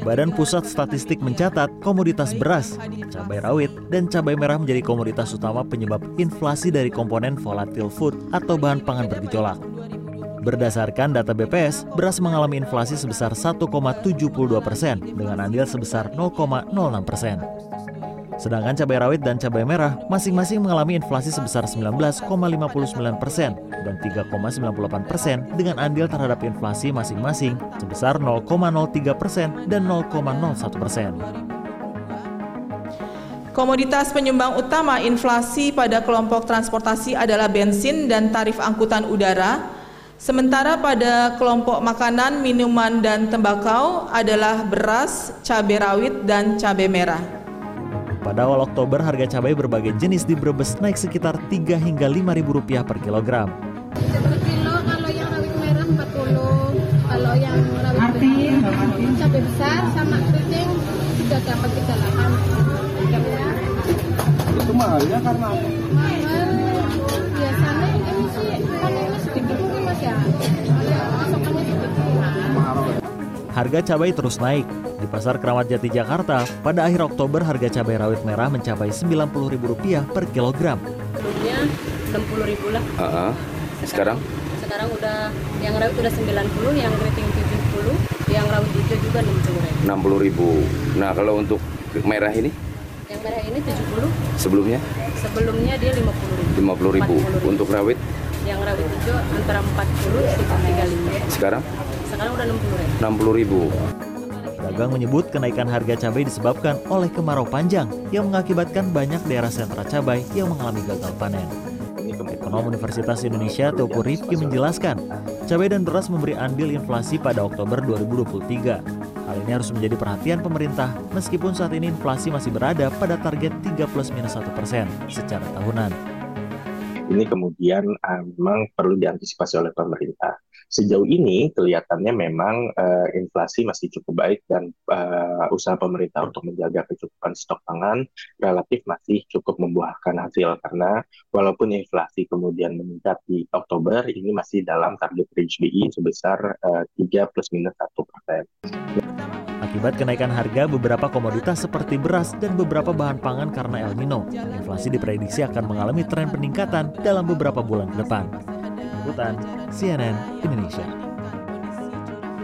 Badan Pusat Statistik mencatat komoditas beras, cabai rawit, dan cabai merah menjadi komoditas utama penyebab inflasi dari komponen volatile food atau bahan pangan bergejolak. Berdasarkan data BPS, beras mengalami inflasi sebesar 1,72 persen dengan andil sebesar 0,06 persen. Sedangkan cabai rawit dan cabai merah masing-masing mengalami inflasi sebesar 19,59 persen dan 3,98 persen dengan andil terhadap inflasi masing-masing sebesar 0,03 persen dan 0,01 persen. Komoditas penyumbang utama inflasi pada kelompok transportasi adalah bensin dan tarif angkutan udara, sementara pada kelompok makanan, minuman, dan tembakau adalah beras, cabai rawit, dan cabai merah. Pada awal Oktober, harga cabai berbagai jenis di Brebes naik sekitar 3 hingga 5 ribu rupiah per kilogram. Per kilo kalau yang rawit merah 40, kalau yang rawit merah cabai besar sama keriting sudah dapat 38. Itu mahalnya karena apa? Mahal biasanya ini sih ini sedikit mungkin mas ya. Pasokannya sedikit. Harga cabai terus naik. Di Pasar Keramat Jati Jakarta, pada akhir Oktober harga cabai rawit merah mencapai Rp90.000 per kilogram. 60 ribu lah. Ah, ah. sekarang Sekarang udah yang rawit udah 90, yang keriting 70, yang rawit hijau juga 60 ribu. 60 ribu. Nah kalau untuk merah ini Yang merah ini 70, sebelumnya sebelumnya dia 50 ribu. 50 ribu. 40.000. Untuk rawit Yang rawit hijau antara 40 sampai 35. sekarang Sekarang udah 60 ribu. 60 ribu. Pedagang menyebut kenaikan harga cabai disebabkan oleh kemarau panjang yang mengakibatkan banyak daerah sentra cabai yang mengalami gagal panen. Ekonom Universitas Indonesia Teopo Rifki menjelaskan, cabai dan beras memberi andil inflasi pada Oktober 2023. Hal ini harus menjadi perhatian pemerintah meskipun saat ini inflasi masih berada pada target 3 plus minus 1 persen secara tahunan. Ini kemudian uh, memang perlu diantisipasi oleh pemerintah. Sejauh ini kelihatannya memang uh, inflasi masih cukup baik dan uh, usaha pemerintah untuk menjaga kecukupan stok pangan relatif masih cukup membuahkan hasil karena walaupun inflasi kemudian meningkat di Oktober ini masih dalam target range BI sebesar uh, 3 plus minus 1 persen. Akibat kenaikan harga beberapa komoditas seperti beras dan beberapa bahan pangan karena El Nino, inflasi diprediksi akan mengalami tren peningkatan dalam beberapa bulan ke depan. Liputan CNN Indonesia.